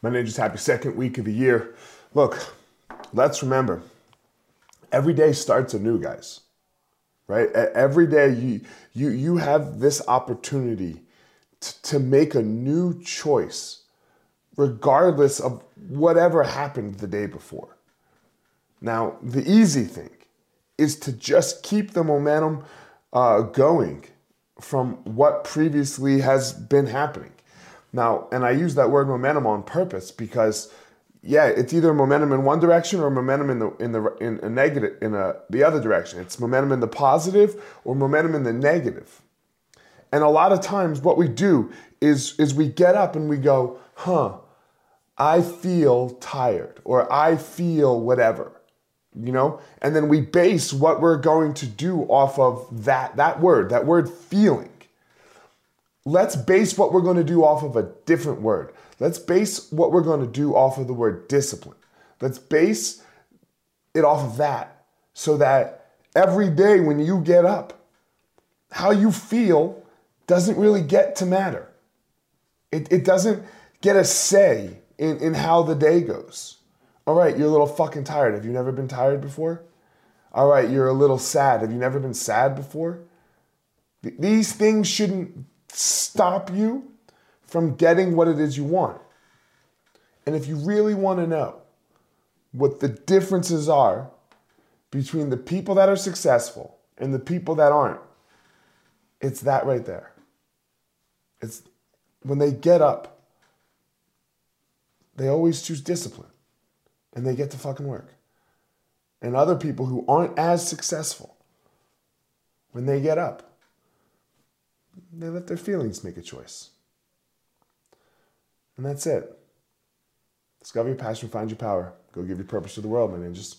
My ninjas, happy second week of the year. Look, let's remember, every day starts anew, guys. Right? Every day you you you have this opportunity to, to make a new choice, regardless of whatever happened the day before. Now, the easy thing is to just keep the momentum uh, going from what previously has been happening. Now, and I use that word momentum on purpose because, yeah, it's either momentum in one direction or momentum in the in the in a negative in a the other direction. It's momentum in the positive or momentum in the negative. And a lot of times, what we do is is we get up and we go, "Huh, I feel tired," or "I feel whatever," you know, and then we base what we're going to do off of that that word, that word feeling. Let's base what we're going to do off of a different word. Let's base what we're going to do off of the word discipline. Let's base it off of that so that every day when you get up, how you feel doesn't really get to matter. It, it doesn't get a say in, in how the day goes. All right, you're a little fucking tired. Have you never been tired before? All right, you're a little sad. Have you never been sad before? These things shouldn't stop you from getting what it is you want. And if you really want to know what the differences are between the people that are successful and the people that aren't, it's that right there. It's when they get up, they always choose discipline and they get to fucking work. And other people who aren't as successful, when they get up, they let their feelings make a choice. And that's it. Discover your passion, find your power. Go give your purpose to the world, my ninjas.